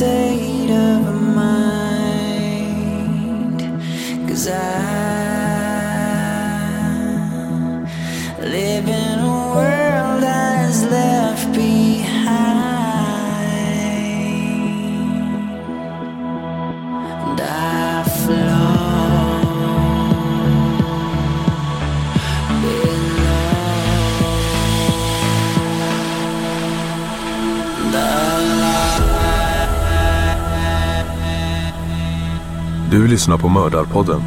State of mind. Cause I Du lyssnar på Mördarpodden.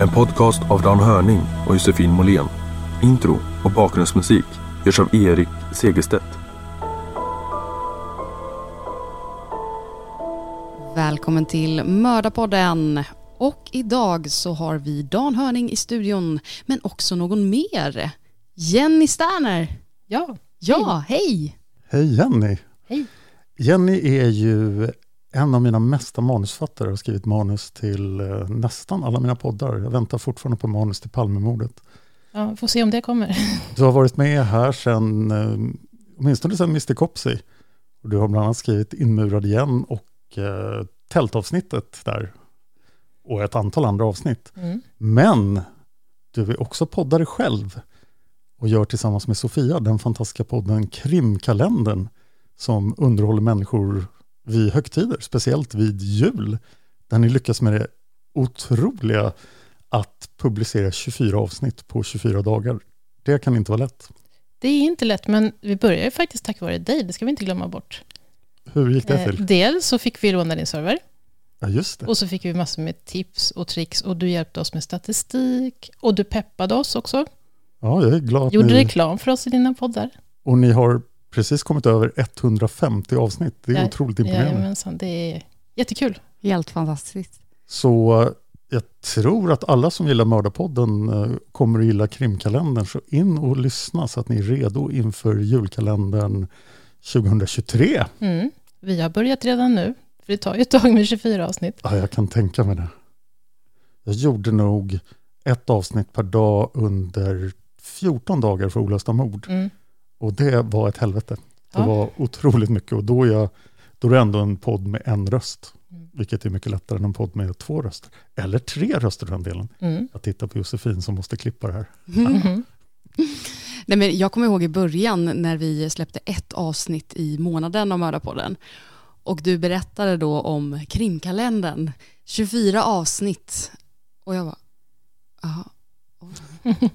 En podcast av Dan Hörning och Josefin Måhlén. Intro och bakgrundsmusik görs av Erik Segerstedt. Välkommen till Mördarpodden. Och idag så har vi Dan Hörning i studion, men också någon mer. Jenny Sterner. Ja, Ja, hej. Hej Jenny! Hej. Jenny är ju en av mina mesta manusfattare har skrivit manus till eh, nästan alla mina poddar. Jag väntar fortfarande på manus till Palmemordet. ja, får se om det kommer. Du har varit med här sedan, eh, åtminstone sedan Mr Copsey. Och du har bland annat skrivit Inmurad igen och eh, tältavsnittet där. Och ett antal andra avsnitt. Mm. Men du är också poddare själv och gör tillsammans med Sofia den fantastiska podden Krimkalendern som underhåller människor vid högtider, speciellt vid jul, där ni lyckas med det otroliga att publicera 24 avsnitt på 24 dagar. Det kan inte vara lätt. Det är inte lätt, men vi börjar ju faktiskt tack vare dig, det ska vi inte glömma bort. Hur gick det Eh, till? dels så fick vi låna din server, Ja, just det. och så fick vi massor med tips och tricks, och du hjälpte oss med statistik, och du peppade oss också. Ja, jag är glad Gjorde ni... reklam för oss i dina poddar. Och ni har precis kommit över 150 avsnitt. Det är Ja, otroligt imponerande. Jajamensan, det är jättekul. Helt fantastiskt. Så jag tror att alla som gillar Mördarpodden eh, kommer att gilla krimkalendern. Så in och lyssna så att ni är redo inför julkalendern 2023. Mm. Vi har börjat redan nu, för det tar ju ett tag med 24 avsnitt. Ja, jag kan tänka mig det. Jag gjorde nog ett avsnitt per dag under 14 dagar för olösta mord. Mm. Och det var ett helvete. Det Ja. var otroligt mycket och då är, jag, då är det ändå en podd med en röst. Mm. Vilket är mycket lättare än en podd med två röster. Eller tre röster för den delen. Mm. Jag tittar på Josefin som måste klippa det här. Mhm. Nej, men jag kommer ihåg i början när vi släppte ett avsnitt i månaden av Mördarpodden. Och du berättade då om krimkalendern. 24 avsnitt. Och jag bara, jaha.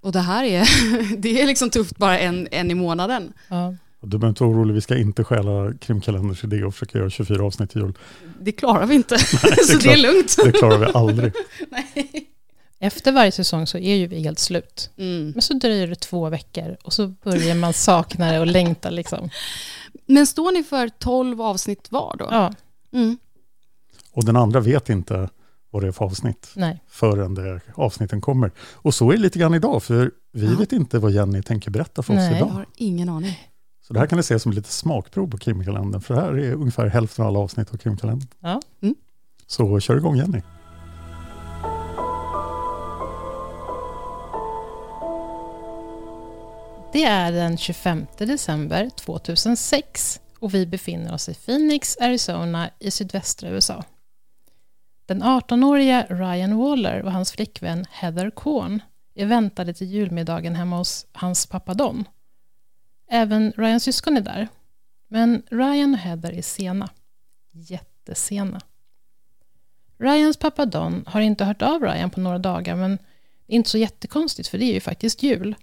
Och det här är, det är liksom tufft bara en, en i månaden. Ja. Du behöver inte vara orolig, vi ska inte stjäla krimkalenders idé och försöka göra 24 avsnitt till jul. Det klarar vi inte, så är det är lugnt. Det klarar vi aldrig. Nej. Efter varje säsong så är ju vi helt slut. Mm. Men så dröjer det två veckor och så börjar man sakna det och längta liksom. Men står ni för 12 avsnitt var då? Ja, Mm. Och den andra vet inte vad det är för avsnitt nej. förrän det avsnitten kommer. Och så är det lite grann idag, för vi Ja. vet inte vad Jenny tänker berätta för oss Nej. Jag idag. har ingen aning. Så det här kan ni se som ett litet smakprov på krimkalendern, för det här är ungefär hälften av alla avsnitt av krimkalendern. Ja. Mm. Så kör igång Jenny. Det är den 25 december 2006 och vi befinner oss i Phoenix, Arizona i sydvästra USA. Den 18-åriga Ryan Waller och hans flickvän Heather Korn är väntade till julmiddagen hemma hos hans pappa Don. Även Ryans syskon är där. Men Ryan och Heather är sena. Jättesena. Ryans pappa Don har inte hört av Ryan på några dagar men det är inte så jättekonstigt för det är ju faktiskt jul.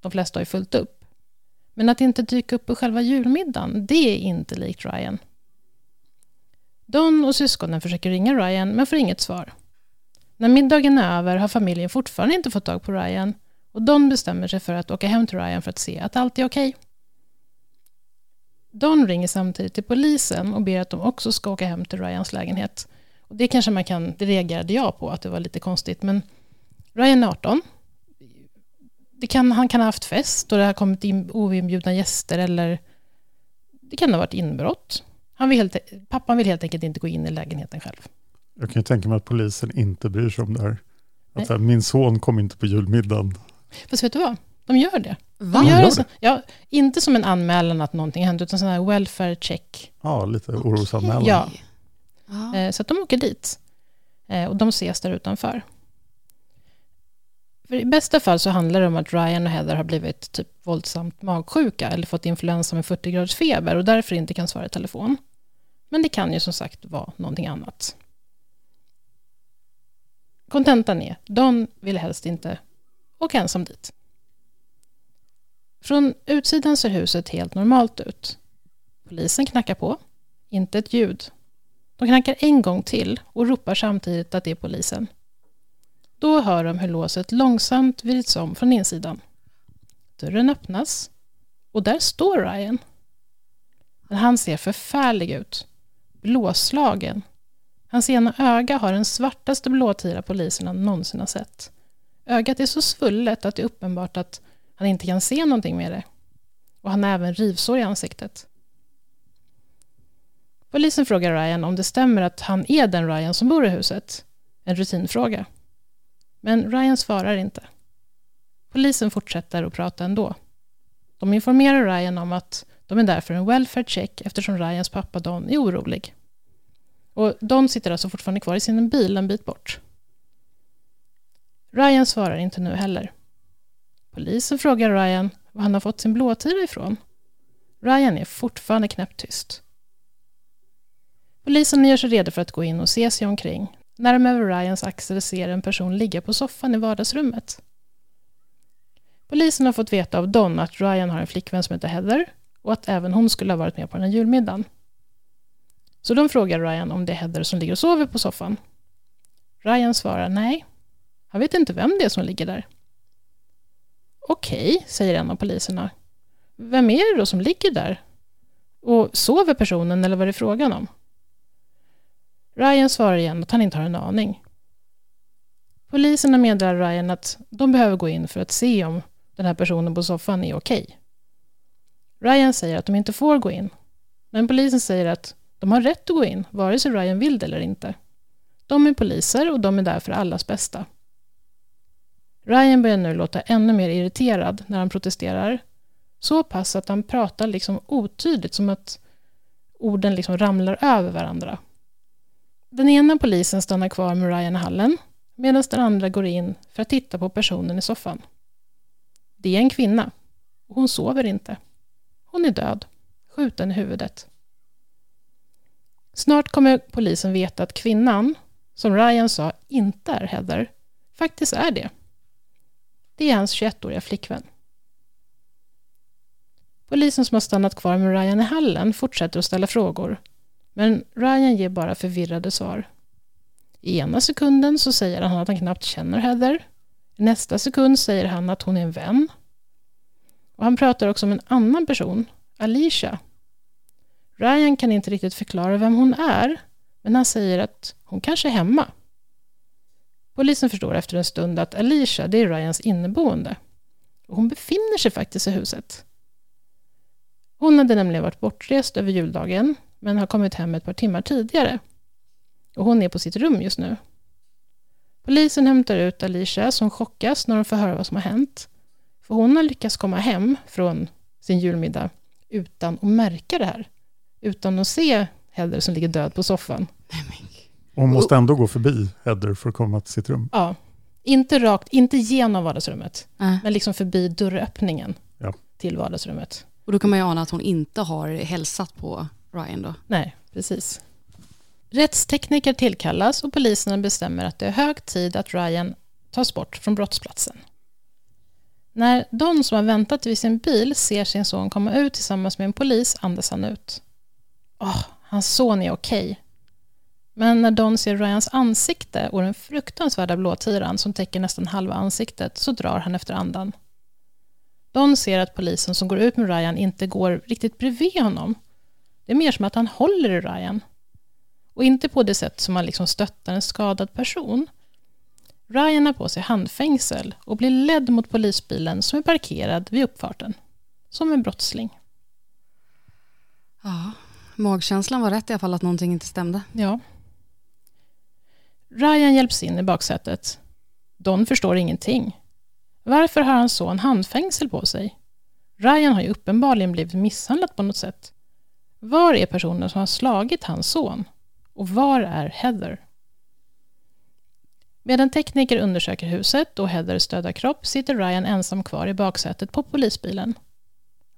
De flesta har ju fullt upp. Men att inte dyka upp på själva julmiddagen, det är inte likt Ryan. Don och syskonen försöker ringa Ryan men får inget svar. När middagen är över har familjen fortfarande inte fått tag på Ryan och Don bestämmer sig för att åka hem till Ryan för att se att allt är okej. Okay. Don ringer samtidigt till polisen och ber att de också ska åka hem till Ryans lägenhet. Och det kanske man kan, det reagerade jag på, att det var lite konstigt, men Ryan är 18. Det kan, han kan ha haft fest och det har kommit in oinbjudna gäster eller det kan ha varit inbrott. Han vill helt, pappan vill helt enkelt inte gå in i lägenheten själv. Jag kan ju tänka mig att polisen inte bryr sig om det här. Att här, min son kom inte på julmiddagen. Fast vet du vad? De gör det. Va? De gör gör det. Så, ja, inte som en anmälan att någonting hände, utan sån här welfare check. Ja, lite orosanmälan. Ja, Ja. eh, så att de åker dit. Eh, och de ses där utanför. För I bästa fall så handlar det om att Ryan och Heather har blivit typ våldsamt magsjuka eller fått influensa med 40 graders feber och därför inte kan svara i telefon. Men det kan ju som sagt vara någonting annat. Kontentan är, Don vill helst inte åka ensam dit. Från utsidan ser huset helt normalt ut. Polisen knackar på. Inte ett ljud. De knackar en gång till och ropar samtidigt att det är polisen. Då hör de hur låset långsamt vrids om från insidan. Dörren öppnas och där står Ryan. Men han ser förfärlig ut. Blåslagen. Hans ena öga har den svartaste blåtira poliserna någonsin har sett. Ögat är så svullet att det är uppenbart att han inte kan se någonting med det. Och han har även rivsår i ansiktet. Polisen frågar Ryan om det stämmer att han är den Ryan som bor i huset. En rutinfråga. Men Ryan svarar inte. Polisen fortsätter att prata ändå. De informerar Ryan om att de är där för en welfare check eftersom Ryans pappa Don är orolig. Och Don sitter alltså fortfarande kvar i sin bil en bit bort. Ryan svarar inte nu heller. Polisen frågar Ryan var han har fått sin blåtira ifrån. Ryan är fortfarande knäpptyst. Polisen gör sig redo för att gå in och se sig omkring när de över Ryans axel ser en person ligga på soffan i vardagsrummet. Polisen har fått veta av Don att Ryan har en flickvän som heter Heather och att även hon skulle ha varit med på den här julmiddagen. Så de frågar Ryan om det är Heather som ligger och sover på soffan. Ryan svarar nej. Han vet inte vem det är som ligger där. Okej, säger en av poliserna. Vem är det då som ligger där? Och sover personen eller vad är det frågan om? Ryan svarar igen att han inte har en aning. Poliserna meddelar Ryan att de behöver gå in för att se om den här personen på soffan är okej. Ryan säger att de inte får gå in, men polisen säger att de har rätt att gå in, vare sig Ryan vill det eller inte. De är poliser och de är där för allas bästa. Ryan börjar nu låta ännu mer irriterad när han protesterar. Så pass att han pratar liksom otydligt, som att orden liksom ramlar över varandra. Den ena polisen stannar kvar med Ryan i hallen, medan den andra går in för att titta på personen i soffan. Det är en kvinna, och hon sover inte. Hon är död, skjuten i huvudet. Snart kommer polisen veta att kvinnan, som Ryan sa inte är Heather, faktiskt är det. Det är hans 21-åriga flickvän. Polisen som har stannat kvar med Ryan i hallen fortsätter att ställa frågor, men Ryan ger bara förvirrade svar. I ena sekunden så säger han att han knappt känner Heather. I nästa sekund säger han att hon är en vän. Och han pratar också om en annan person, Alicia. Ryan kan inte riktigt förklara vem hon är, men han säger att hon kanske är hemma. Polisen förstår efter en stund att Alicia, det är Ryans inneboende. Och hon befinner sig faktiskt i huset. Hon hade nämligen varit bortrest över juldagen, men har kommit hem ett par timmar tidigare. Och hon är på sitt rum just nu. Polisen hämtar ut Alicia som chockas när de får höra vad som har hänt. För hon har lyckats komma hem från sin julmiddag utan att märka det här. Utan att se Heather som ligger död på soffan. Och hon måste ändå gå förbi Heather för att komma till sitt rum. Ja, inte rakt, inte genom vardagsrummet, Äh. men liksom förbi dörröppningen Ja. till vardagsrummet. Och då kan man ju ana att hon inte har hälsat på Ryan då. Nej, precis. Rättstekniker tillkallas och polisen bestämmer att det är hög tid att Ryan tas bort från brottsplatsen. När Don som har väntat vid sin bil ser sin son komma ut tillsammans med en polis andas han ut. Åh, hans son är okej. Men när Don ser Ryans ansikte och den fruktansvärda blåtiran som täcker nästan halva ansiktet så drar han efter andan. Don ser att polisen som går ut med Ryan inte går riktigt bredvid honom. Det är mer som att han håller i Ryan. Och inte på det sätt som man liksom stöttar en skadad person. Ryan har på sig handfängsel och blir ledd mot polisbilen som är parkerad vid uppfarten. Som en brottsling. Ja, magkänslan var rätt i alla fall att någonting inte stämde. Ja. Ryan hjälps in i baksätet. Don förstår ingenting. Varför har hans son handfängsel på sig? Ryan har ju uppenbarligen blivit misshandlad på något sätt. Var är personen som har slagit hans son? Och var är Heather? Medan tekniker undersöker huset och Heathers döda kropp sitter Ryan ensam kvar i baksätet på polisbilen.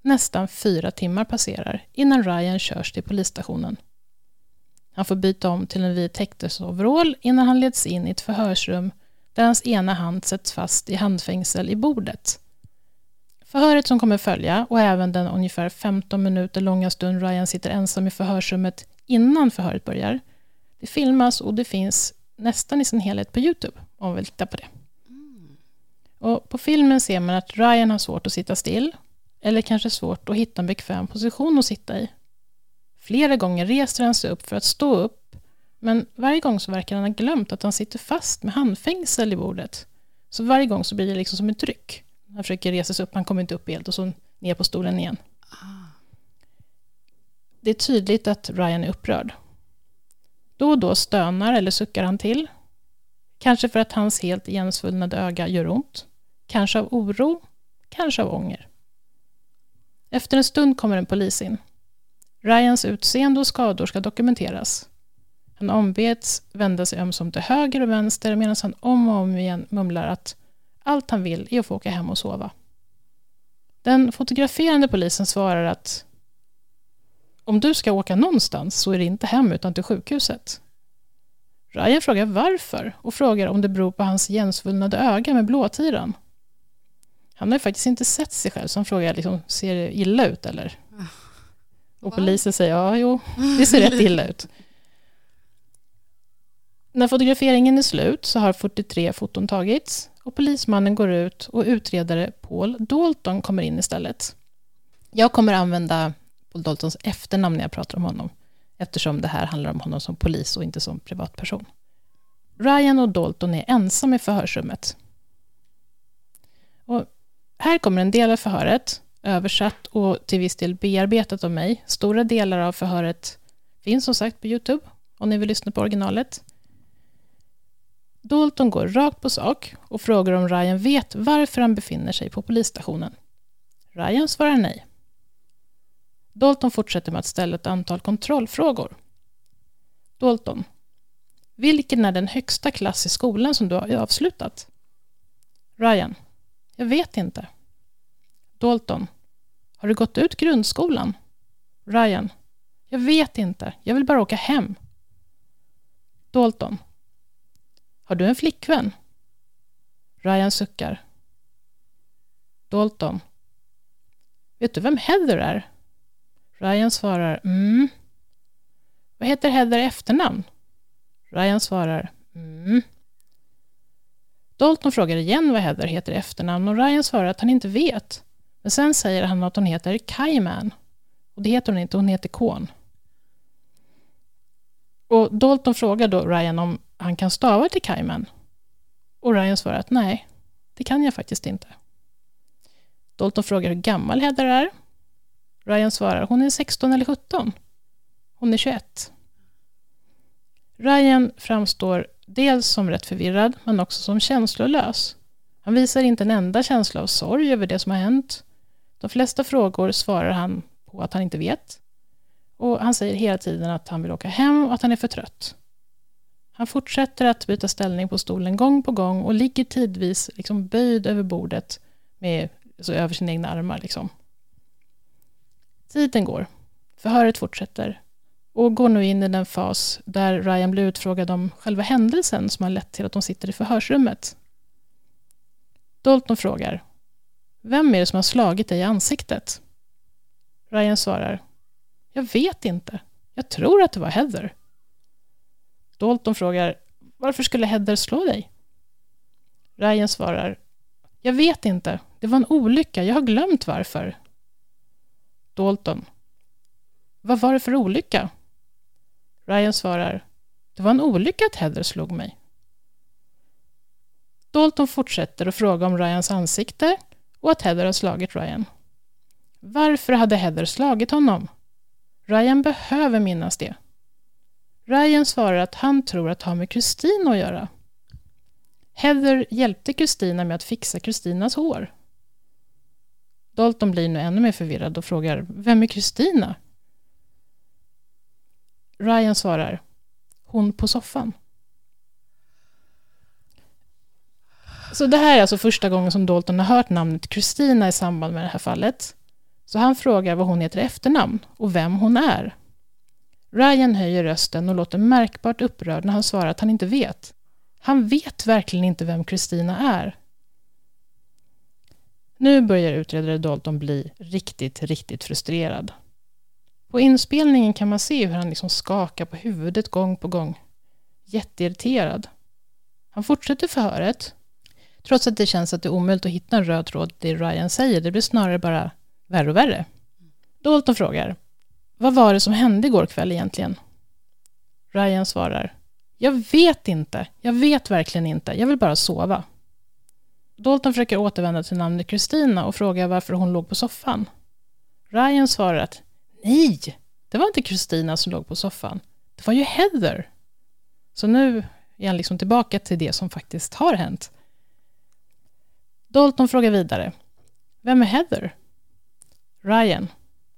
Nästan fyra timmar passerar innan Ryan körs till polisstationen. Han får byta om till en vit häktesoverall innan han leds in i ett förhörsrum där hans ena hand sätts fast i handfängsel i bordet. Förhöret som kommer följa och även den ungefär 15 minuter långa stund Ryan sitter ensam i förhörsrummet innan förhöret börjar, det filmas och det finns nästan i sin helhet på Youtube om man vill titta på det. Och på filmen ser man att Ryan har svårt att sitta still eller kanske svårt att hitta en bekväm position att sitta i. Flera gånger reser han sig upp för att stå upp, men varje gång så verkar han ha glömt att han sitter fast med handfängsel i bordet. Så varje gång så blir det liksom som ett tryck. Han försöker resa sig upp, han kommer inte upp helt och så ner på stolen igen. Det är tydligt att Ryan är upprörd. Då och då stönar eller suckar han till. Kanske för att hans helt igensvullnade öga gör ont. Kanske av oro. Kanske av ånger. Efter en stund kommer en polis in. Ryans utseende och skador ska dokumenteras. Han ombeds vända sig ömsom till höger och vänster medan han om och om igen mumlar att allt han vill är att få åka hem och sova. Den fotograferande polisen svarar att om du ska åka någonstans så är det inte hem utan till sjukhuset. Ryan frågar varför och frågar om det beror på hans igensvullnade öga med blåtiran. Han har ju faktiskt inte sett sig själv så han frågar liksom, ser det illa ut eller? Och polisen säger ja, jo, det ser rätt illa ut. När fotograferingen är slut så har 43 foton tagits och polismannen går ut och utredare Paul Dalton kommer in istället. Jag kommer använda Paul Daltons efternamn när jag pratar om honom eftersom det här handlar om honom som polis och inte som privatperson. Ryan och Dalton är ensam i förhörsrummet. Och här kommer en del av förhöret, översatt och till viss del bearbetat av mig. Stora delar av förhöret finns som sagt på Youtube om ni vill lyssna på originalet. Dalton går rakt på sak och frågar om Ryan vet varför han befinner sig på polisstationen. Ryan svarar nej. Dalton fortsätter med att ställa ett antal kontrollfrågor. Dalton. Vilken är den högsta klass i skolan som du har avslutat? Ryan. Jag vet inte. Dalton. Har du gått ut grundskolan? Ryan. Jag vet inte. Jag vill bara åka hem. Dalton. Har du en flickvän? Ryan suckar. Dalton. Vet du vem Heather är? Ryan svarar mm. Vad heter Heather i efternamn? Ryan svarar mm. Dalton frågar igen vad Heather heter i efternamn och Ryan svarar att han inte vet. Men sen säger han att hon heter Kaiman. Och det heter hon inte, hon heter Kon. Och Dalton frågar då Ryan om han kan stava till Kaiman. Och Ryan svarar att nej, det kan jag faktiskt inte. Dalton frågar hur gammal Heather är. Ryan svarar hon är 16 eller 17. Hon är 21. Ryan framstår dels som rätt förvirrad men också som känslolös. Han visar inte en enda känsla av sorg över det som har hänt. De flesta frågor svarar han på att han inte vet. Och han säger hela tiden att han vill åka hem och att han är för trött. Han fortsätter att byta ställning på stolen gång på gång och ligger tidvis liksom böjd över bordet med, alltså över sina egna armar. Liksom. Tiden går. Förhöret fortsätter och går nu in i den fas där Ryan blir utfrågad om själva händelsen som har lett till att de sitter i förhörsrummet. Dalton frågar Vem är det som har slagit dig i ansiktet? Ryan svarar Jag vet inte. Jag tror att det var Heather. Dalton frågar Varför skulle Heather slå dig? Ryan svarar Jag vet inte. Det var en olycka. Jag har glömt varför. Dalton Vad var det för olycka? Ryan svarar Det var en olycka att Heather slog mig. Dalton fortsätter att fråga om Ryans ansikte och att Heather har slagit Ryan. Varför hade Heather slagit honom? Ryan behöver minnas det. Ryan svarar att han tror att det har med Kristina att göra. Heather hjälpte Kristina med att fixa Kristinas hår. Dalton blir nu ännu mer förvirrad och frågar Vem är Kristina? Ryan svarar Hon på soffan. Så det här är alltså första gången som Dalton har hört namnet Kristina i samband med det här fallet. Så han frågar vad hon heter i efternamn och vem hon är. Ryan höjer rösten och låter märkbart upprörd när han svarar att han inte vet. Han vet verkligen inte vem Kristina är. Nu börjar utredare Dalton bli riktigt, riktigt frustrerad. På inspelningen kan man se hur han liksom skakar på huvudet gång på gång. Jätteirriterad. Han fortsätter förhöret Trots att det känns att det är omöjligt att hitta en röd tråd det Ryan säger. Det blir snarare bara värre och värre. Dalton frågar, vad var det som hände igår kväll egentligen? Ryan svarar, jag vet inte. Jag vet verkligen inte. Jag vill bara sova. Dalton försöker återvända till namnet Kristina och frågar varför hon låg på soffan. Ryan svarar att nej, det var inte Kristina som låg på soffan. Det var ju Heather. Så nu är han liksom tillbaka till det som faktiskt har hänt. Dalton frågar vidare. Vem är Heather? Ryan.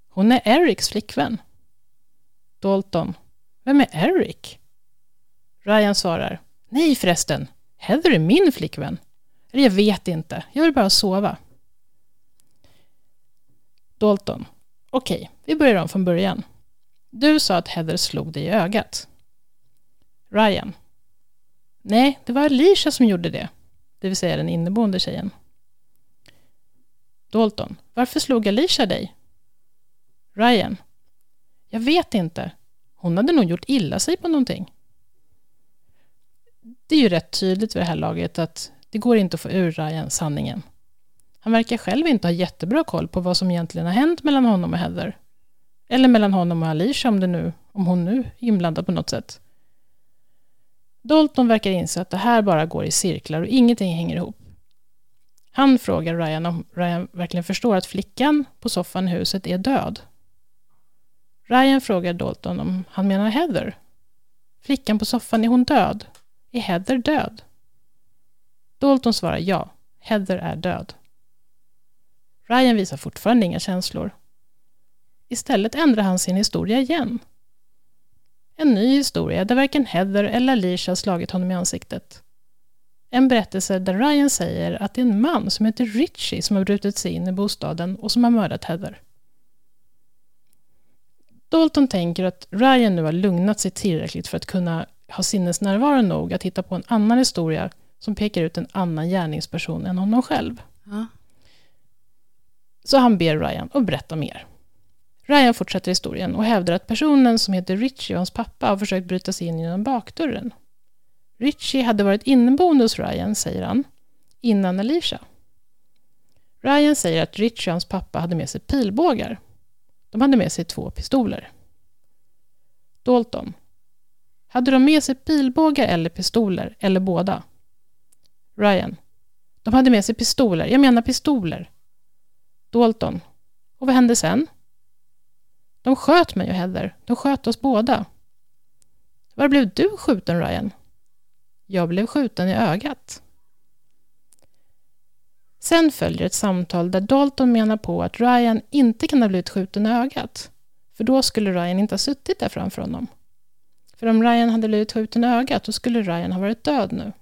Hon är Erics flickvän. Dalton. Vem är Eric? Ryan svarar. Nej förresten. Heather är min flickvän. Eller jag vet inte. Jag vill bara sova. Dalton. Okej, okay, vi börjar om från början. Du sa att Heather slog dig i ögat. Ryan. Nej, det var Alicia som gjorde det. Det vill säga den inneboende tjejen. Dalton. Varför slog Alicia dig? Ryan. Jag vet inte. Hon hade nog gjort illa sig på någonting. Det är ju rätt tydligt vid det här laget att det går inte att få ur Ryan sanningen. Han verkar själv inte ha jättebra koll på vad som egentligen har hänt mellan honom och Heather. Eller mellan honom och Alicia om, det nu, om hon nu är inblandad på något sätt. Dalton verkar inse att det här bara går i cirklar och ingenting hänger ihop. Han frågar Ryan om Ryan verkligen förstår att flickan på soffan i huset är död. Ryan frågar Dalton om han menar Heather. Flickan på soffan, är hon död? Är Heather död? Dalton svarar ja, Heather är död. Ryan visar fortfarande inga känslor. Istället ändrar han sin historia igen. En ny historia där varken Heather eller Alicia slagit honom i ansiktet. En berättelse där Ryan säger att det är en man som heter Richie som har brutit sig in i bostaden och som har mördat Heather. Dalton tänker att Ryan nu har lugnat sig tillräckligt för att kunna ha sinnesnärvaro nog att hitta på en annan historia som pekar ut en annan gärningsperson än honom själv. Ja. Så han ber Ryan att berätta mer. Ryan fortsätter historien och hävdar att personen som heter Richie och hans pappa har försökt bryta sig in genom bakdörren Richie hade varit inneboende hos Ryan, säger han, innan Alicia. Ryan säger att Richie och hans pappa hade med sig pilbågar. De hade med sig två pistoler. Dalton. Hade de med sig pilbågar eller pistoler, eller båda? Ryan. De hade med sig pistoler. Jag menar pistoler. Dalton. Och vad hände sen? De sköt mig och Heather. De sköt oss båda. Var blev du skjuten, Ryan? Jag blev skjuten i ögat. Sen följer ett samtal där Dalton menar på att Ryan inte kan ha blivit skjuten i ögat. För då skulle Ryan inte ha suttit där framför honom. För om Ryan hade blivit skjuten i ögat, då skulle Ryan ha varit död nu.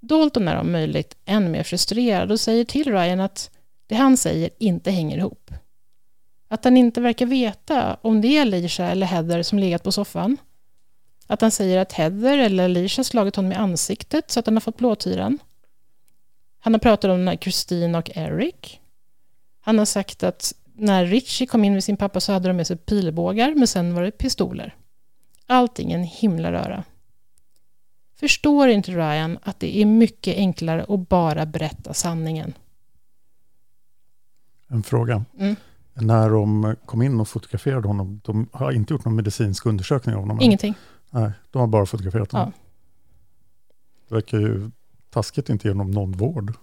Dalton är om möjligt än mer frustrerad och säger till Ryan att det han säger inte hänger ihop. Att han inte verkar veta om det är Alicia eller Heather som legat på soffan. Att han säger att Heather eller Alicia slagit honom i ansiktet så att han har fått blåtyran. Han har pratat om när Christine och Eric. Han har sagt att när Richie kom in med sin pappa så hade de med sig pilbågar, men sen var det pistoler. Allting en himla röra. Förstår inte Ryan att det är mycket enklare att bara berätta sanningen? En fråga. Mm. När de kom in och fotograferade honom, de har inte gjort någon medicinsk undersökning av honom? än. Ingenting. Nej, de har bara fotograferat honom. Ja. Det verkar ju taskigt inte ge honom någon vård.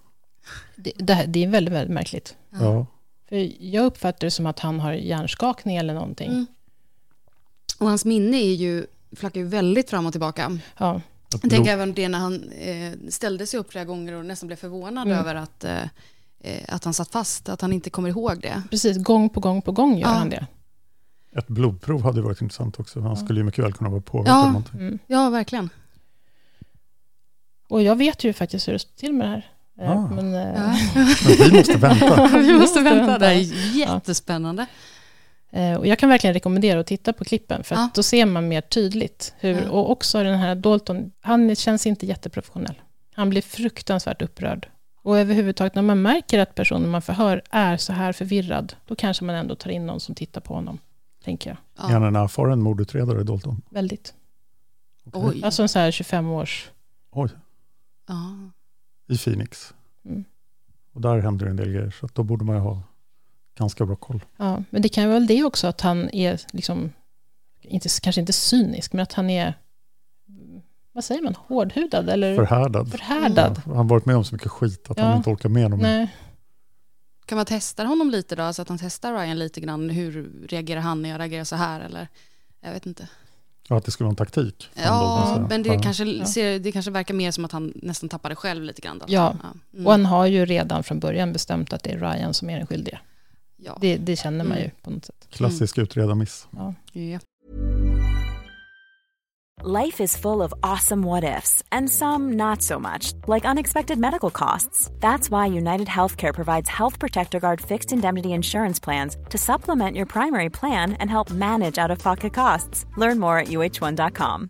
Det, det, här- det är väldigt, väldigt märkligt. Ja. För jag uppfattar det som att han har hjärnskakning eller någonting. Mm. Och hans minne är ju, flackar ju väldigt fram och tillbaka. Ja, Jag tänker även det när han eh, ställde sig upp flera gånger och nästan blev förvånad Mm. över att, eh, eh, att han satt fast, att han inte kommer ihåg det. precis. Gång på gång på gång gör Ja. han det. Ett blodprov hade varit intressant också. Han Ja. skulle ju mycket väl kunna vara påverkad Ja. någonting. Mm. Ja, verkligen. Och jag vet ju faktiskt hur det står till med det här. Eh, Ah. Men, eh, Ja. Men vi måste vänta. Vi måste vänta, vänta. det är jättespännande. Eh, Och jag kan verkligen rekommendera att titta på klippen, för att Ja. då ser man mer tydligt hur, Ja. och också den här Dalton, han känns inte jätteprofessionell. Han blir fruktansvärt upprörd. Och överhuvudtaget när man märker att personen man förhör är så här förvirrad, då kanske man ändå tar in någon som tittar på honom, tänker jag. Är han Ja. en erfaren mordutredare, Dalton? Väldigt. Oj. Alltså en så här 25 års... Oj, Ja. i Phoenix. Mm. Och där händer en del grejer, så då borde man ju ha ganska bra koll. Ja, men det kan ju vara det också att han är liksom, inte, kanske inte cynisk, men att han är, vad säger man, hårdhudad eller Förhärdad. förhärdad. Ja, han har varit med om så mycket skit att Ja. han inte orkar med mer. Nej, Kan man testa honom lite då, så att han testar Ryan lite grann, hur reagerar han när jag reagerar så här eller? Jag vet inte. Ja, att det skulle vara en taktik. Ja, men det, Ja. kanske, ser, det kanske verkar mer som att han nästan tappade själv lite grann. Då. Ja. Mm. och han har ju redan från början bestämt att det är Ryan som är den skyldiga. Ja. Det, det känner man ju Mm. på något sätt. Klassisk utredarmiss. Ja. Ja. Life is full of awesome what ifs, and some not so much, like unexpected medical costs. That's why United Healthcare provides Health Protector Guard fixed indemnity insurance plans to supplement your primary plan and help manage out of pocket costs. Learn more at uh1.com.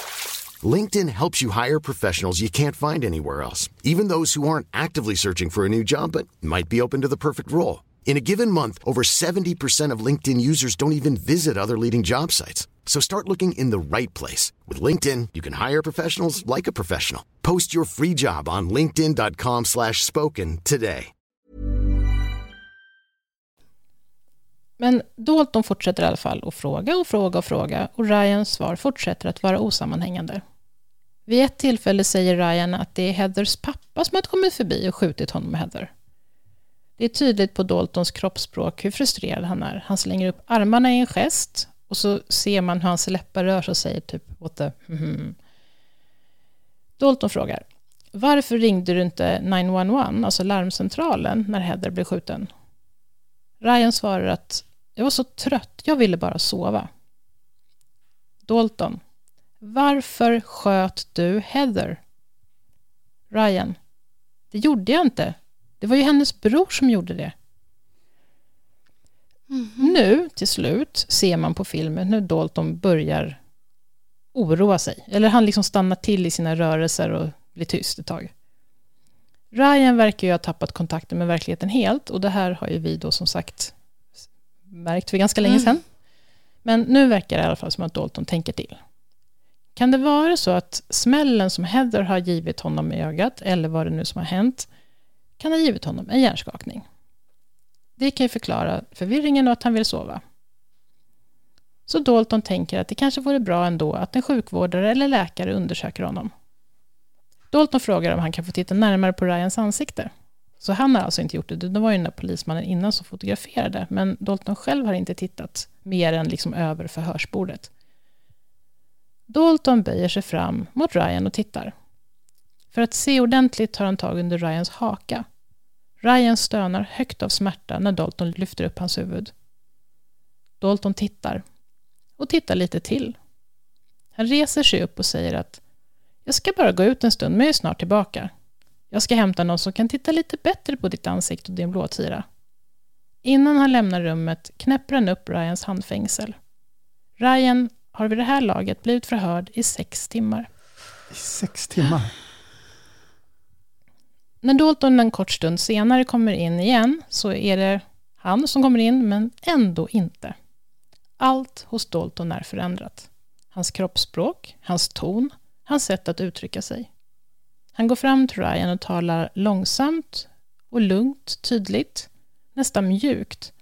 LinkedIn helps you hire professionals you can't find anywhere else, even those who aren't actively searching for a new job but might be open to the perfect role. In a given month, over 70% of LinkedIn users don't even visit other leading job sites. So start looking in the right place. With LinkedIn, you can hire professionals like a professional. Post your free job on linkedin.com slash spoken today. Men Dalton fortsätter i alla fall att fråga och fråga och fråga och Ryans svar fortsätter att vara osammanhängande. Vid ett tillfälle säger Ryan att det är Heathers pappa som har kommit förbi och skjutit honom och Heather. Det är tydligt på Daltons kroppsspråk hur frustrerad han är. Han slänger upp armarna i en gest och så ser man hur hans läppar rör sig och säger typ åt det. mhm. Dalton frågar varför ringde du inte 911, alltså larmcentralen, när Heather blev skjuten? Ryan svarar att jag var så trött, jag ville bara sova. Dalton. Varför sköt du Heather? Ryan. Det gjorde jag inte. Det var ju hennes bror som gjorde det. Nu, till slut, ser man på filmen hur Dalton börjar oroa sig. Eller han liksom stannar till i sina rörelser och blir tyst ett tag. Ryan verkar ju ha tappat kontakten med verkligheten helt och det här har ju vi då som sagt märkt för ganska länge Mm. sedan. Men nu verkar det i alla fall som att Dalton tänker till. Kan det vara så att smällen som Heather har givit honom i ögat, eller vad det nu som har hänt, kan ha givit honom en hjärnskakning? Det kan ju förklara förvirringen och att han vill sova. Så Dalton tänker att det kanske vore bra ändå att en sjukvårdare eller läkare undersöker honom. Dalton frågar om han kan få titta närmare på Ryans ansikte. Så han har alltså inte gjort det. Det var ju den där polismannen innan som fotograferade. Men Dalton själv har inte tittat mer än liksom över förhörsbordet. Dalton böjer sig fram mot Ryan och tittar. För att se ordentligt tar han tag under Ryans haka. Ryan stönar högt av smärta när Dalton lyfter upp hans huvud. Dalton tittar. Och tittar lite till. Han reser sig upp och säger att jag ska bara gå ut en stund, men jag är snart tillbaka. Jag ska hämta någon som kan titta lite bättre på ditt ansikte och din blåtira. Innan han lämnar rummet knäpper han upp Ryans handfängsel. Ryan har vid det här laget blivit förhörd i sex timmar. I sex timmar. När Dalton en kort stund senare kommer in igen så är det han som kommer in, men ändå inte. Allt hos Dalton är förändrat. Hans kroppsspråk, hans ton, hans sätt att uttrycka sig. Han går fram till Ryan och talar långsamt och lugnt, tydligt, nästan mjukt.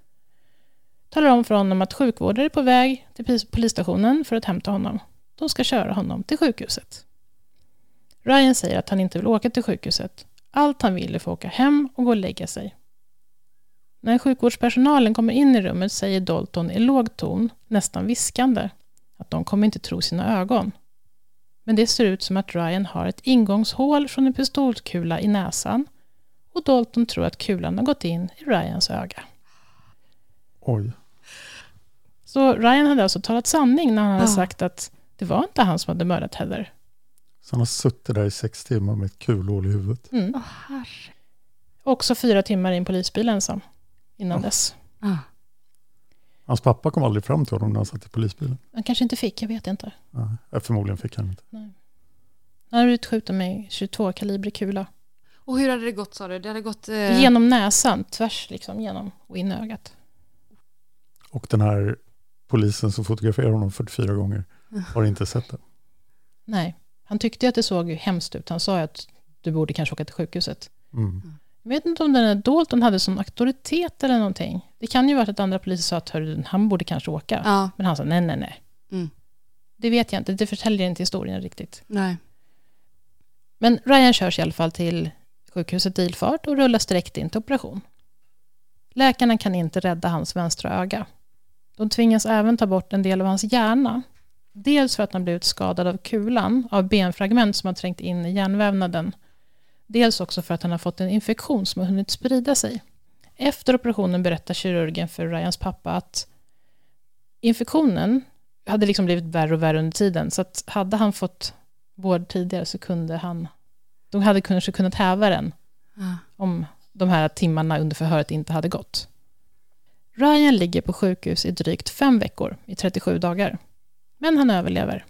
Talar om för honom att sjukvårdare är på väg till polisstationen för att hämta honom. De ska köra honom till sjukhuset. Ryan säger att han inte vill åka till sjukhuset. Allt han vill är att få åka hem och gå och lägga sig. När sjukvårdspersonalen kommer in i rummet säger Dalton i låg ton, nästan viskande, att de kommer inte tro sina ögon. Men det ser ut som att Ryan har ett ingångshål från en pistolkula i näsan och Dalton tror att kulan har gått in i Ryans öga. Oj. Så Ryan hade alltså talat sanning när han hade Ja. sagt att det var inte han som hade mördat Heather. Så han har suttit där i sex timmar med ett kulhål i huvudet. Mm. Åh, herre. Också fyra timmar i en polisbil ensam innan Ja. dess. Ah. Hans pappa kom aldrig fram till honom när han satt i polisbilen. Han kanske inte fick, jag vet inte. Nej, förmodligen fick han inte. Han hade blivit skjuten med 22 kalibrig kula. Och hur hade det gått sa du? Det hade gått... Eh... Genom näsan, tvärs liksom genom och in i ögat. Och den här polisen som fotograferar honom 44 gånger har inte sett det. Nej, han tyckte att det såg hemskt ut. Han sa att du borde kanske åka till sjukhuset. Mm. Jag vet inte om den här Dalton hade sån auktoritet eller någonting. Det kan ju vara att andra poliser sa att "Hörru, han borde kanske åka. Ja, Men han sa nej, nej, nej. Mm. Det vet jag inte, det förtäljer inte historien riktigt. nej. Men Ryan körs i alla fall till sjukhuset i ilfart och rullas direkt in till operation. Läkarna kan inte rädda hans vänstra öga. De tvingas även ta bort en del av hans hjärna. Dels för att han blivit skadad av kulan, av benfragment som har trängt in i hjärnvävnaden. Dels också för att han har fått en infektion som har hunnit sprida sig. Efter operationen berättar kirurgen för Ryans pappa att infektionen hade liksom blivit värre och värre under tiden. Så att hade han fått vård tidigare så kunde han... De hade kanske kunnat häva den Ja. om de här timmarna under förhöret inte hade gått. Ryan ligger på sjukhus i drygt fem veckor, i 37 dagar. Men han överlever.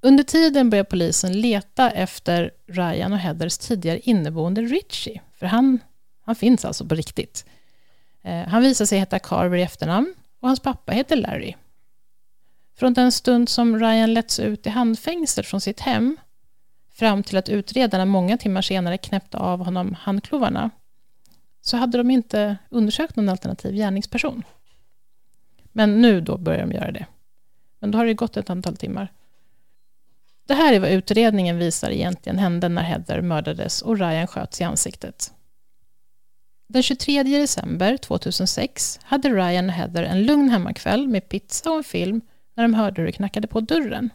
Under tiden börjar polisen leta efter Ryan och Heathers tidigare inneboende Richie, för han, han finns alltså på riktigt. Eh, han visar sig heta Carver i efternamn och hans pappa heter Larry. Från den stund som Ryan letts ut i handfängsel från sitt hem fram till att utredarna många timmar senare knäppte av honom handklovarna så hade de inte undersökt någon alternativ gärningsperson. Men nu då börjar de göra det. Men då har det gått ett antal timmar. Det här är vad utredningen visar egentligen hände när Heather mördades och Ryan sköts i ansiktet. Den 23 december 2006 hade Ryan och Heather en lugn hemmakväll med pizza och en film när de hörde hur det knackade på dörren.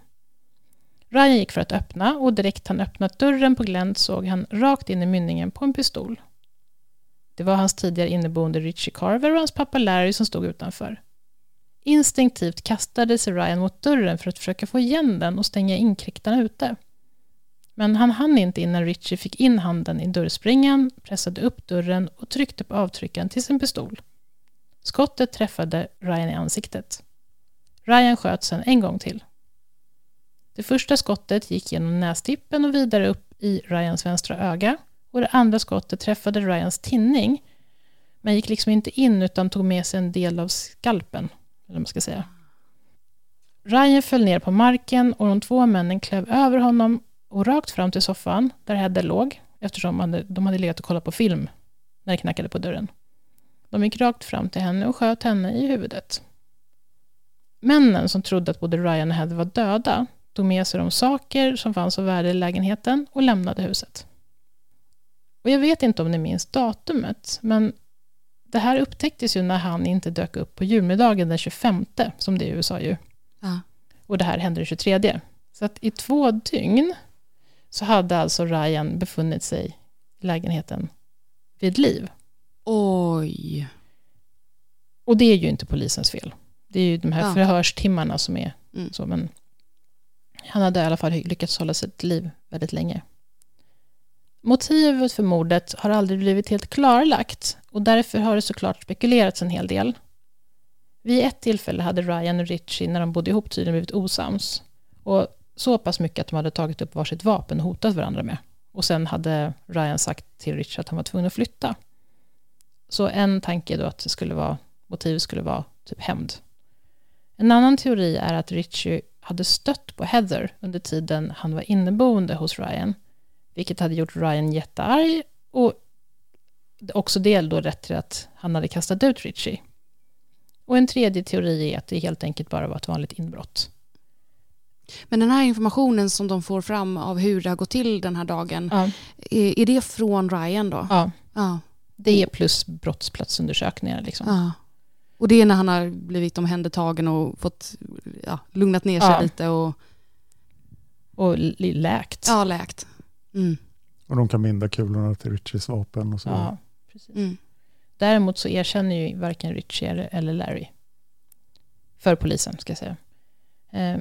Ryan gick för att öppna och direkt han öppnat dörren på glänt såg han rakt in i mynningen på en pistol. Det var hans tidigare inneboende Richie Carver och hans pappa Larry som stod utanför. Instinktivt kastade sig Ryan mot dörren för att försöka få igen den och stänga inkräktarna ute. Men han hann inte innan Richie fick in handen i dörrspringan, pressade upp dörren och tryckte på avtryckaren till sin pistol. Skottet träffade Ryan i ansiktet. Ryan sköt sen en gång till. Det första skottet gick genom nästippen och vidare upp i Ryans vänstra öga och det andra skottet träffade Ryans tinning men gick liksom inte in utan tog med sig en del av skalpen. Eller vad man ska säga. Ryan föll ner på marken och de två männen klev över honom och rakt fram till soffan där Heather låg, eftersom de hade, de hade legat och kollat på film när det knackade på dörren. De gick rakt fram till henne och sköt henne i huvudet. Männen som trodde att både Ryan och Heather var döda tog med sig de saker som fanns av värde i lägenheten och lämnade huset. Och jag vet inte om ni minns datumet, men det här upptäcktes ju när han inte dök upp på julmiddagen den 25, som det är i USA ju. Ja. Och det här hände den 23. Så att i två dygn så hade alltså Ryan befunnit sig i lägenheten vid liv. Oj. Och det är ju inte polisens fel. Det är ju de här Ja. förhörstimmarna som är Mm. så, men han hade i alla fall lyckats hålla sitt liv väldigt länge. Motivet för mordet har aldrig blivit helt klarlagt och därför har det såklart spekulerats en hel del. Vid ett tillfälle hade Ryan och Richie, när de bodde ihop, tydligen blivit osams. Och så pass mycket att de hade tagit upp varsitt vapen och hotat varandra med. Och sen hade Ryan sagt till Richie att han var tvungen att flytta. Så en tanke då att det skulle vara, motivet skulle vara typ hämnd. En annan teori är att Richie hade stött på Heather under tiden han var inneboende hos Ryan, vilket hade gjort Ryan jättearg och också det då rätt till att han hade kastat ut Richie. Och en tredje teori är att det helt enkelt bara var ett vanligt inbrott. Men den här informationen som de får fram av hur det har gått till den här dagen, Ja, är, är det från Ryan då? ja Ja. det är plus brottsplatsundersökningar. Liksom. ja. Och det är när han har blivit omhändertagen och fått ja, lugnat ner sig lite och Och läkt. ja, läkt. Mm. Och de kan binda kulorna till Richies vapen och så. Ja, precis. Mm. Däremot så erkänner ju varken Richie eller- Larry. För polisen, ska jag säga. Eh,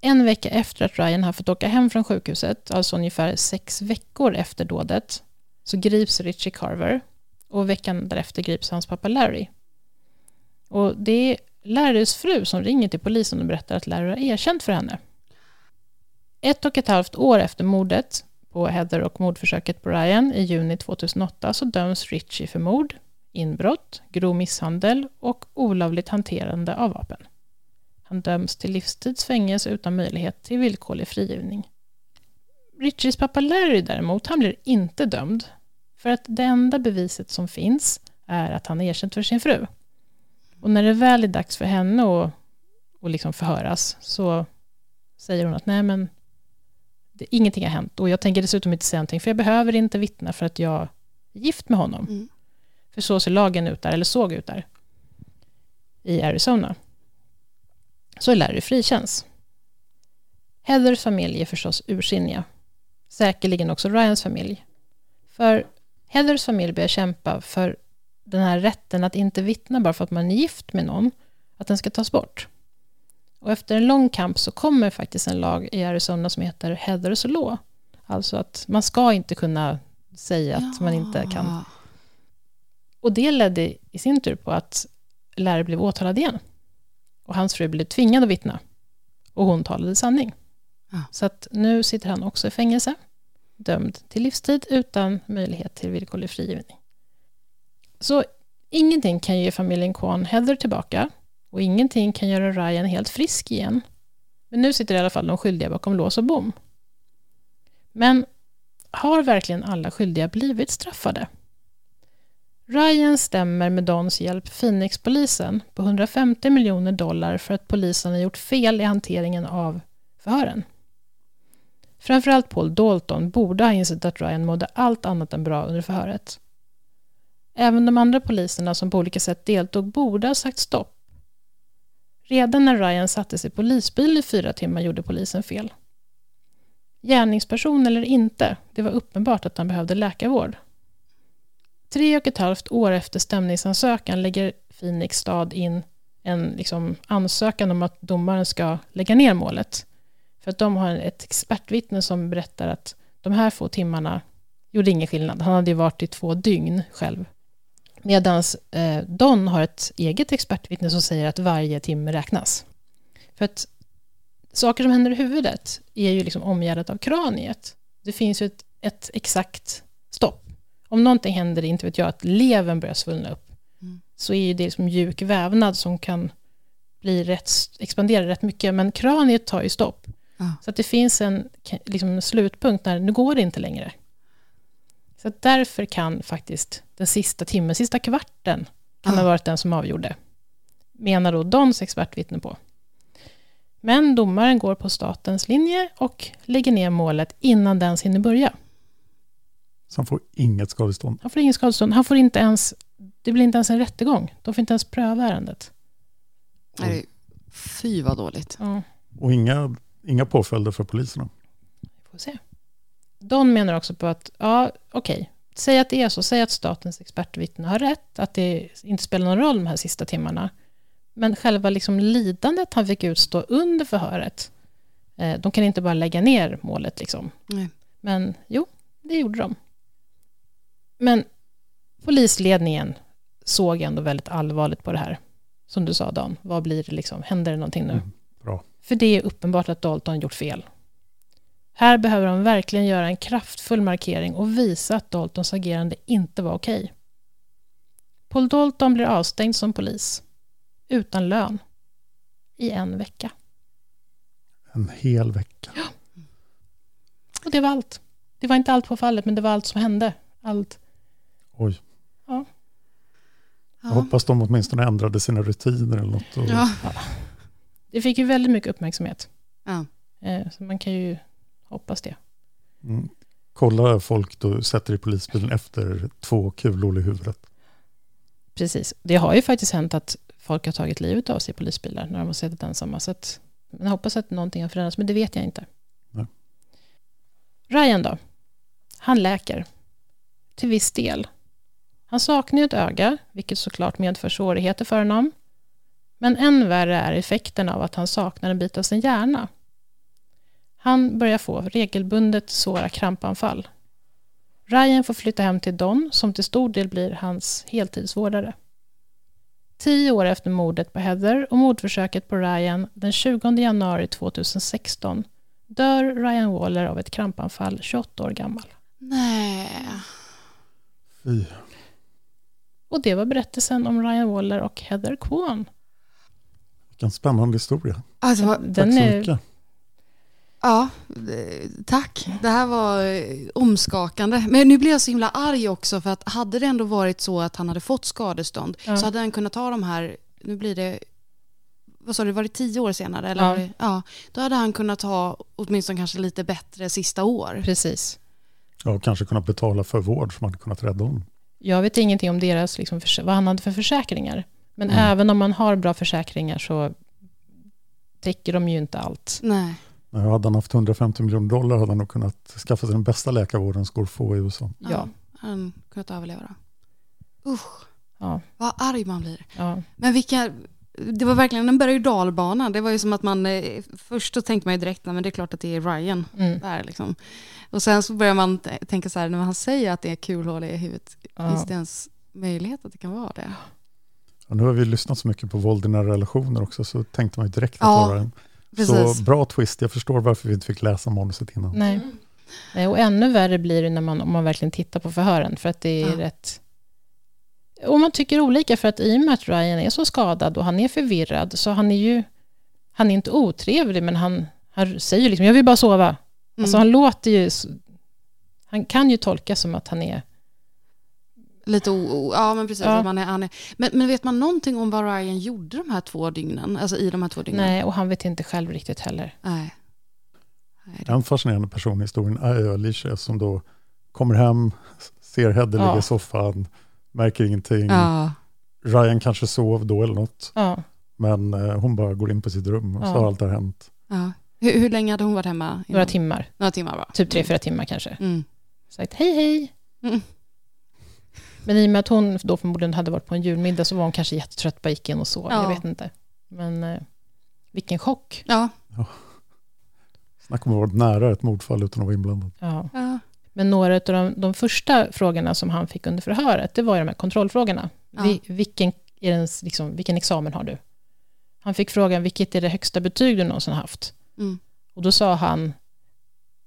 En vecka efter att Ryan har fått åka hem från sjukhuset, alltså ungefär sex veckor efter dådet, så grips Richie Carver och veckan därefter grips hans pappa Larry. Och det är Larrys fru som ringer till polisen och berättar att Larry har erkänt för henne. Ett och ett halvt år efter mordet på Heather och mordförsöket på Ryan i juni 2008 så döms Richie för mord, inbrott, grov misshandel och olovligt hanterande av vapen. Han döms till livstids fängelse utan möjlighet till villkorlig frigivning. Richies pappa Larry däremot, han blir inte dömd för att det enda beviset som finns är att han är erkänt för sin fru. Och när det väl är dags för henne att, och liksom förhöras så säger hon att nej men ingenting har hänt och jag tänker dessutom inte säga någonting för jag behöver inte vittna för att jag är gift med honom. Mm. För så ser lagen ut där, eller såg ut där, i Arizona. Så Larry frikänns. Heathers familj är förstås ursinniga. Säkerligen också Ryans familj. För Heathers familj börjar kämpa för den här rätten att inte vittna bara för att man är gift med någon, att den ska tas bort. Och efter en lång kamp så kommer faktiskt en lag i Arizona som heter Heathers Law. Alltså att man ska inte kunna säga att man inte kan. Ja. Och det ledde i sin tur på att Larry blev åtalad igen. Och hans fru blev tvingad att vittna. Och hon talade sanning. Ja. Så att nu sitter han också i fängelse, dömd till livstid utan möjlighet till villkorlig frigivning. Så ingenting kan ge familjen Kwan Heather tillbaka och ingenting kan göra Ryan helt frisk igen. Men nu sitter i alla fall de skyldiga bakom lås och bom. Men har verkligen alla skyldiga blivit straffade? Ryan stämmer med Dons hjälp Phoenix-polisen på 150 miljoner dollar för att polisen har gjort fel i hanteringen av förhören. Framförallt Paul Dalton borde ha insett att Ryan mådde allt annat än bra under förhöret. Även de andra poliserna som på olika sätt deltog borde ha sagt stopp. Redan när Ryan satte sig i polisbil i fyra timmar gjorde polisen fel. Gärningsperson eller inte, det var uppenbart att han behövde läkarvård. Tre och ett halvt år efter stämningsansökan lägger Phoenix stad in en liksom, ansökan om att domaren ska lägga ner målet. För att de har ett expertvittne som berättar att de här få timmarna gjorde ingen skillnad. Han hade ju varit i två dygn själv. Medan eh, Don har ett eget expertvittne som säger att varje timme räknas. För att saker som händer i huvudet är ju liksom omgärdat av kraniet. Det finns ju ett, ett exakt stopp. om någonting händer, inte vet jag, att levern börjar svullna upp, Mm. så är ju det som mjuk vävnad som kan bli rätt, expandera rätt mycket, men kraniet tar ju stopp. Ja. Så att det finns en, liksom slutpunkt när nu går det inte längre. Så därför kan faktiskt den sista timmen, sista kvarten, kan Ja. ha varit den som avgjorde. Menar då Dons expertvittne på. Men domaren går på statens linje och lägger ner målet innan den hinner börja. Så han får inget skadestånd. Han får ingen skadestånd. Han får inte ens, det blir inte ens en rättegång. De får inte ens pröva ärendet. Nej, fy vad dåligt. Ja, Och inga, inga påföljder för poliserna. får se. Don menar också på att, ja, okej, säg att det är så, säg att statens expertvittne har rätt, att det inte spelar någon roll de här sista timmarna. Men själva liksom lidandet han fick utstå under förhöret, eh, de kan inte bara lägga ner målet liksom. Nej. Men jo, det gjorde de. Men polisledningen såg ändå väldigt allvarligt på det här. Som du sa Dan, vad blir det liksom? Händer det någonting nu? Mm, bra. För det är uppenbart att Dalton gjort fel. Här behöver de verkligen göra en kraftfull markering och visa att Daltons agerande inte var okej. Paul Dalton blir avstängd som polis. Utan lön. I en vecka. En hel vecka. Och det var allt. Det var inte allt på fallet, men det var allt som hände. Allt. Oj. Ja. Jag hoppas de åtminstone ändrade sina rutiner eller något. Och, Ja. Det fick ju väldigt mycket uppmärksamhet. Ja. Eh, Så man kan ju hoppas det. mm, kolla folk du sätter i polisbilen efter två kulor i huvudet. Precis. Det har ju faktiskt hänt att folk har tagit livet av sig i polisbilar när de har suttit ensamma. Så att, jag hoppas att någonting har förändrats, men det vet jag inte. Nej. Ryan då? Han läker. Till viss del. Han saknar ju ett öga, vilket såklart medför svårigheter för honom. Men än värre är effekten av att han saknar en bit av sin hjärna. Han börjar få regelbundet svåra krampanfall. Ryan får flytta hem till Don, som till stor del blir hans heltidsvårdare. Tio år efter mordet på Heather och mordförsöket på Ryan den 20 januari 2016 dör Ryan Waller av ett krampanfall 28 år gammal. Nej. Fy. Och det var berättelsen om Ryan Waller och Heather Kwon. Vilken spännande historia. Alltså, Tack så är, mycket. Ja, tack. Det här var eh, omskakande. Men nu blir jag så himla arg också för att hade det ändå varit så att han hade fått skadestånd Ja. så hade han kunnat ta de här, nu blir det, vad sa du, var det tio år senare? Eller Ja. ja. Då hade han kunnat ha åtminstone kanske lite bättre sista år. precis. Ja, och kanske kunna betala för vård som hade kunnat rädda honom. Jag vet ingenting om deras, liksom, vad han hade för försäkringar. Men Mm. även om man har bra försäkringar så täcker de ju inte allt. Nej. Men hade han haft 150 miljoner dollar hade han nog kunnat skaffa sig den bästa läkarvården som går att få i USA. Ja. Han kunnat överleva då. Usch, Ja, vad arg man blir. ja. Men vilka, det var verkligen en berg och dalbana. Det var ju som att man, eh, först så tänkte man ju direkt, nej men det är klart att det är Ryan Mm. där liksom. Och sen så börjar man tänka så här, när han säger att det är kulhål i huvudet, Ja. finns det ens möjlighet att det kan vara det? Och nu har vi lyssnat så mycket på våld i nära relationer också så tänkte man ju direkt att Ja, det var en Precis. så bra twist. Jag förstår varför vi inte fick läsa manuset innan. Nej. Nej. Och ännu värre blir det när man, om man verkligen tittar på förhören, för att det är Ja. rätt... Och man tycker olika, för att i och med att Ryan är så skadad och han är förvirrad, så han är ju... Han är inte otrevlig, men han, han säger liksom, jag vill bara sova. Mm. Alltså han låter ju... Han kan ju tolkas som att han är... Lite o, o, ja men precis. Ja. Att man är, han är, men, men vet man någonting om vad Ryan gjorde de här två dygnen? Alltså i de här två dygnen? Nej, och han vet inte själv riktigt heller. Nej. Nej, det, En fascinerande person i historien är Alicia som då kommer hem, ser Hedde Ja. ligga i soffan, märker ingenting. ja. Ryan kanske sov då eller något, Ja, men eh, hon bara går in på sitt rum och så Ja. har allt det här hänt. ja. Hur, hur länge hade hon varit hemma? innan? några timmar. Några timmar bara. Typ tre, fyra timmar kanske. Mm. Sagt hej, hej. Mm. Men i och med att hon då förmodligen hade varit på en julmiddag så var hon kanske jättetrött, bara gick in och sov. Ja. Jag vet inte. Men eh, vilken chock. Ja. Snacka om att ha varit nära ett mordfall utan att vara inblandad. Ja. ja. Men några av de, de första frågorna som han fick under förhöret, det var ju de här kontrollfrågorna. Ja. Vi, vilken, är den, liksom, vilken examen har du? Han fick frågan, vilket är det högsta betyg du någonsin haft? Mm. Och då sa han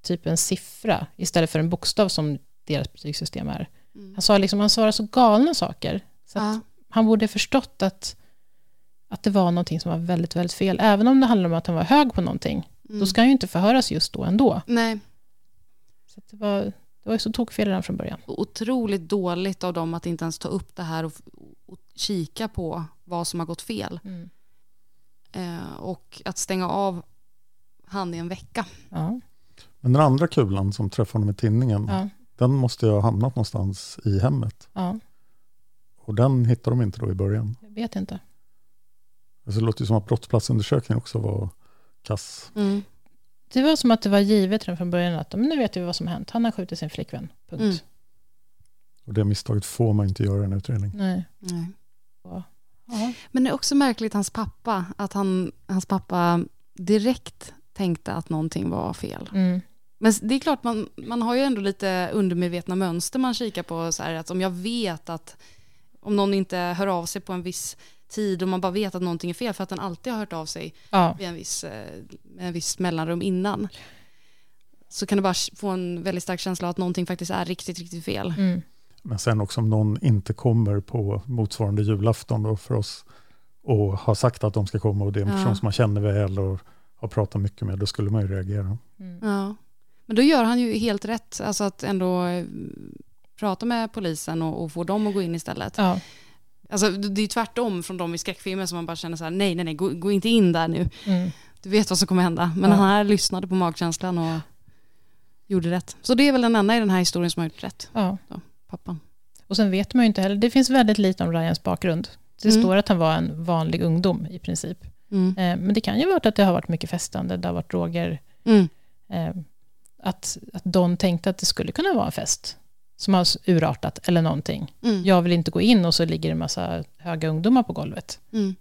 typ en siffra istället för en bokstav som deras betygssystem är. Han, sa liksom, han svarade så galna saker. Så att Ja. han borde förstått att, att det var någonting som var väldigt, väldigt fel. Även om det handlade om att han var hög på någonting. Mm. Då ska han ju inte förhöras just då ändå. Nej, Så att det, var, det var ju så tokfel redan från början. otroligt dåligt av dem att inte ens ta upp det här och, och kika på vad som har gått fel. Mm. Eh, och att stänga av han i en vecka. Ja, Men den andra kulan som träffade honom i tinningen, ja, den måste ju ha hamnat någonstans i hemmet. ja, Och den hittar de inte då i början. jag vet inte. Alltså det låter ju som att brottsplatsundersökningen också var kass. Mm. Det var som att det var givet redan från början att men nu vet vi vad som har hänt. Han har skjutit sin flickvän. Punkt. Mm. Och det misstaget får man inte göra i en utredning. Nej. Nej. Ja. Men det är också märkligt hans pappa, att han, hans pappa direkt tänkte att någonting var fel. Mm. Men det är klart, man, man har ju ändå lite undermedvetna mönster man kikar på. Så här, att om jag vet att om någon inte hör av sig på en viss tid och man bara vet att någonting är fel för att den alltid har hört av sig Ja. vid en viss, eh, med en viss mellanrum innan. Så kan det bara få en väldigt stark känsla av att någonting faktiskt är riktigt, riktigt fel. Mm. Men sen också om någon inte kommer på motsvarande julafton då för oss och har sagt att de ska komma och det är en Ja. person som man känner väl och har pratat mycket med, då skulle man ju reagera. Mm. Ja. Men då gör han ju helt rätt, alltså att ändå eh, prata med polisen och, och få dem att gå in istället. Ja. Alltså, det är tvärtom från de i skräckfilmer som man bara känner så här, nej, nej, nej, gå, gå inte in där nu. Mm. Du vet vad som kommer hända. Men Ja. han här lyssnade på magkänslan och gjorde rätt. Så det är väl den enda i den här historien som har gjort rätt, ja. pappan. Och sen vet man ju inte heller. Det finns väldigt lite om Ryans bakgrund. Det Mm. står att han var en vanlig ungdom i princip. Mm. Eh, men det kan ju vara att det har varit mycket festande, det har varit droger. Mm. Eh, att, att Don tänkte att det skulle kunna vara en fest som har urartat eller någonting. Mm. Jag vill inte gå in och så ligger det en massa höga ungdomar på golvet. Mm.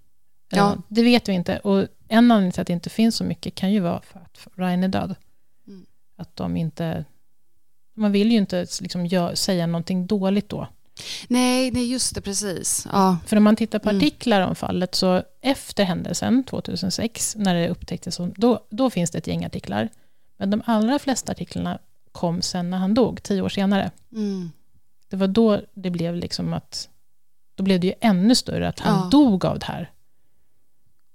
Ja. Det vet vi inte. Och en anledning till att det inte finns så mycket kan ju vara för att Ryan är död. Mm. Att de inte... Man vill ju inte liksom gö- säga någonting dåligt då. Nej, nej, just det, precis. Ja. För om man tittar på Mm. artiklar om fallet så efter händelsen 2006 när det upptäcktes, då, då finns det ett gäng artiklar. Men de allra flesta artiklarna kom sen när han dog, tio år senare. Mm. Det var då det blev liksom att, då blev det ju ännu större att han Ja. dog av det här.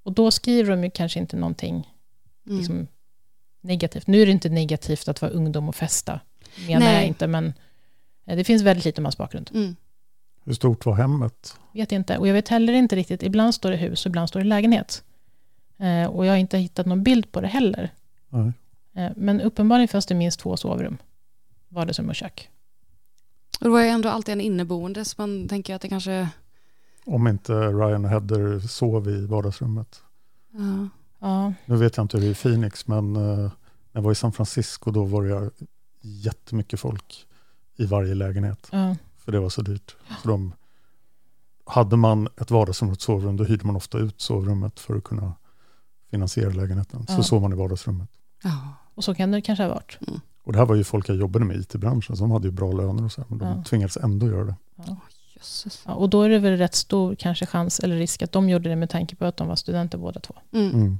Och då skriver de ju kanske inte någonting Mm. liksom, negativt. Nu är det inte negativt att vara ungdom och festa, menar Nej. jag inte, men eh, det finns väldigt lite om hans bakgrund. Mm. Hur stort var hemmet? Vet inte. Och jag vet heller inte riktigt, ibland står det hus och ibland står det lägenhet. Eh, och jag har inte hittat någon bild på det heller. Nej. Eh, men uppenbarligen fanns det minst två sovrum. Vardagsrum och kök. Och det var ju ändå alltid en inneboende, så man tänker att det kanske... Om inte Ryan och Heather sov i vardagsrummet. Ja. Ja, Nu vet jag inte hur det är i Phoenix, men eh, när jag var i San Francisco då var det jättemycket folk i varje lägenhet. ja, För det var så dyrt. Så de, hade man ett vardagsrum och ett sovrum, då hyrde man ofta ut sovrummet för att kunna finansiera lägenheten. Så Ja. sov man i vardagsrummet. ja. Och så kan det kanske ha varit. Och det här var ju folk jag jobbade med i IT-branschen, de hade ju bra löner och så, här, men de Ja. tvingades ändå göra det. Jösses. Ja, och då är det väl rätt stor kanske chans eller risk att de gjorde det med tanke på att de var studenter båda två. Mm.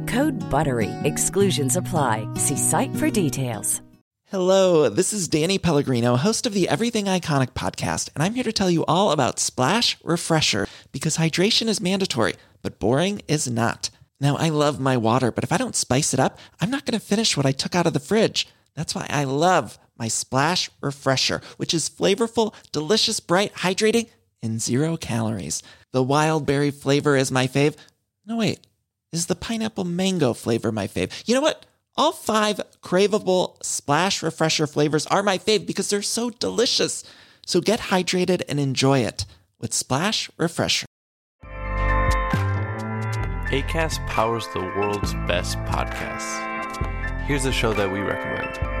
Code BUTTERY. Exclusions apply. See site for details. Hello, this is Danny Pellegrino, host of the Everything Iconic podcast, and I'm here to tell you all about Splash Refresher because hydration is mandatory, but boring is not. Now, I love my water, but if I don't spice it up, I'm not going to finish what I took out of the fridge. That's why I love my Splash Refresher, which is flavorful, delicious, bright, hydrating, and zero calories. The wild berry flavor is my fave. No, wait, is the pineapple mango flavor my fave? You know what? All five craveable splash refresher flavors are my fave because they're so delicious. So get hydrated and enjoy it with Splash Refresher. ACAST powers the world's best podcasts. Here's a show that we recommend.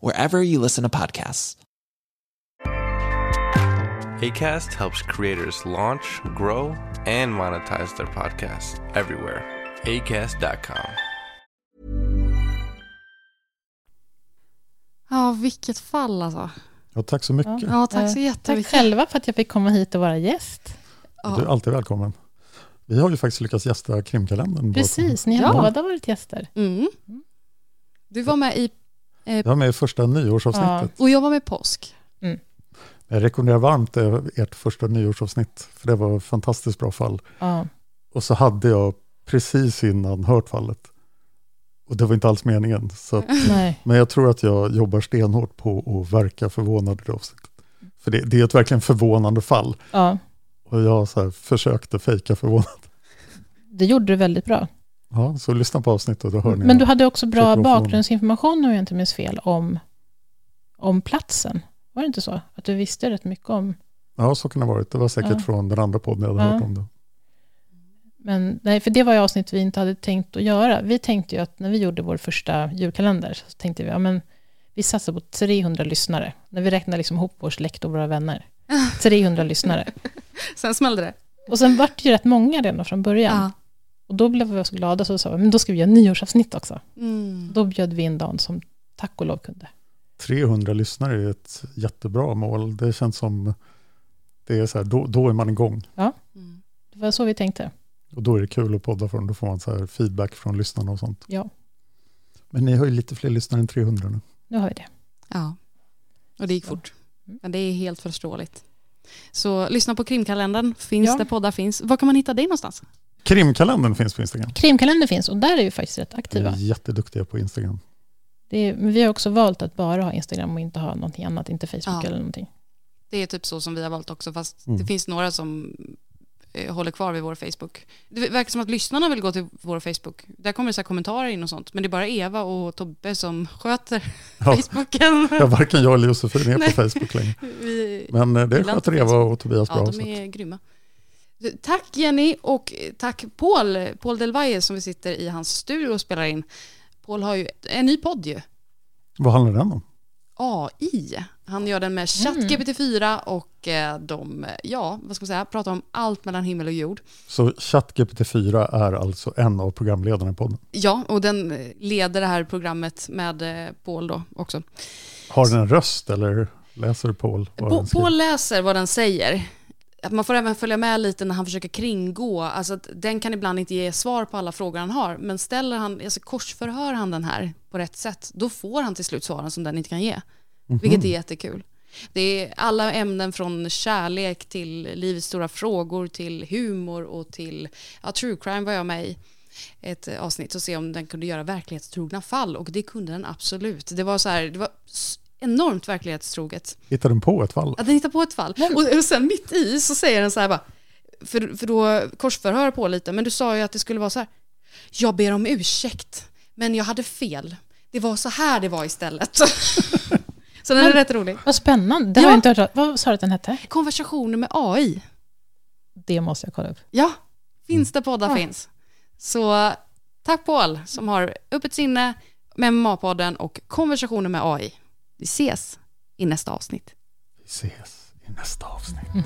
wherever you listen to podcasts. ACAST helps creators launch, grow, and monetize their podcasts everywhere. ACAST.com. Ja, vilket fall alltså. Ja, tack så mycket. Ja, tack så Eh, jättemycket. Tack själva för att jag fick komma hit och vara gäst. Du är alltid välkommen. Vi har ju faktiskt lyckats gästa krimkalendern. Precis, ni har Ja. båda varit gäster. Mm. Du var med i, Jag var med i första nyårsavsnittet. och jag var med påsk. Jag rekommenderar varmt det, ert första nyårsavsnitt, för det var ett fantastiskt bra fall. Ja. Och så hade jag precis innan hört fallet. Och det var inte alls meningen. Så att, men jag tror att jag jobbar stenhårt på att verka förvånad i det avsnittet. För det, det är ett verkligen förvånande fall. ja, Och jag så här försökte fejka förvånad. det gjorde du väldigt bra. Ja, så lyssna på avsnittet, då hör ni. Men du hade också bra bakgrundsinformation om jag inte minns fel om, om platsen. Var det inte så? Att du visste rätt mycket om... Ja, så kan det ha varit. Det var säkert Ja. från den andra podden jag hade Ja. hört om det. Men nej, för det var ju avsnitt vi inte hade tänkt att göra. Vi tänkte ju att när vi gjorde vår första julkalender så tänkte vi, ja men vi satsar på 300 lyssnare. När vi räknar liksom ihop vår släkt och våra vänner. 300 lyssnare. Sen smällde det. Och sen vart det ju rätt många redan från början. Ja. Och då blev vi så glada så vi sa, men då ska vi göra nyårsavsnitt också. Mm. Då bjöd vi in Dan som tack och lov kunde. 300 lyssnare är ett jättebra mål. Det känns som, det är så här, då, då är man igång. Mm. Det var så vi tänkte. Och då är det kul att podda från, då får man så här feedback från lyssnarna och sånt. Ja, Men ni har ju lite fler lyssnare än 300 nu. nu har vi det. Ja, och det gick Så. fort. Men det är helt förståeligt. Så lyssna på krimkalendern, finns Ja. där poddar finns. Var kan man hitta dig någonstans? Krimkalendern finns på Instagram. Krimkalender finns och där är vi faktiskt rätt Vi aktiva. är jätteduktiga på Instagram. Det är, men vi har också valt att bara ha Instagram och inte ha någonting annat, inte Facebook Ja. eller någonting. Det är typ så som vi har valt också, fast Mm. det finns några som eh, håller kvar vid vår Facebook. Det verkar som att lyssnarna vill gå till vår Facebook. Där kommer det så här kommentarer in och sånt, men det är bara Eva och Tobbe som sköter Ja, Facebooken. ja, varken jag eller Josefin är Nej. på Facebook längre. Vi, Men eh, det sköter Eva och Tobias bra. ja, så de är grymma. Tack Jenny och tack Paul, Paul Del Valle som vi sitter i hans studio och spelar in. Paul har ju en ny podd ju, Vad handlar den om? AI. Han gör den med Mm. ChatGPT4 och eh, de, ja, vad ska man säga, pratar om allt mellan himmel och jord. Så ChatGPT4 är alltså en av programledarna i podden. Ja, och den eh, leder det här programmet med eh, Paul då också. Har den en röst eller läser Paul vad? Paul läser vad den säger. Att man får även följa med lite när han försöker kringgå. Alltså att den kan ibland inte ge svar på alla frågor han har. Men ställer han, alltså korsförhör han den här på rätt sätt, då får han till slut svaren som den inte kan ge. Mhm. Vilket är jättekul. Det är alla ämnen från kärlek till livets stora frågor till humor och till ja, true crime var jag med i ett avsnitt och se om den kunde göra verklighetstrogna fall och det kunde den absolut. Det var så här, det var enormt verklighetstroget. Hittar den på ett fall? Att den hittar på ett fall. Och, och sen mitt i så säger den så här bara, för, för då korsförhör på lite, men du sa ju att det skulle vara så här, jag ber om ursäkt, men jag hade fel. Det var så här det var istället. så den är Men- rätt rolig. Vad spännande. Det Ja. har jag inte hört. Vad sa du att den hette? Konversationer med AI. Det måste jag kolla upp. Ja, finns där poddar Ja. finns. Så tack Paul som har Öppet sinne med MMA-podden och konversationer med AI. Vi ses i nästa avsnitt. Vi ses i nästa avsnitt.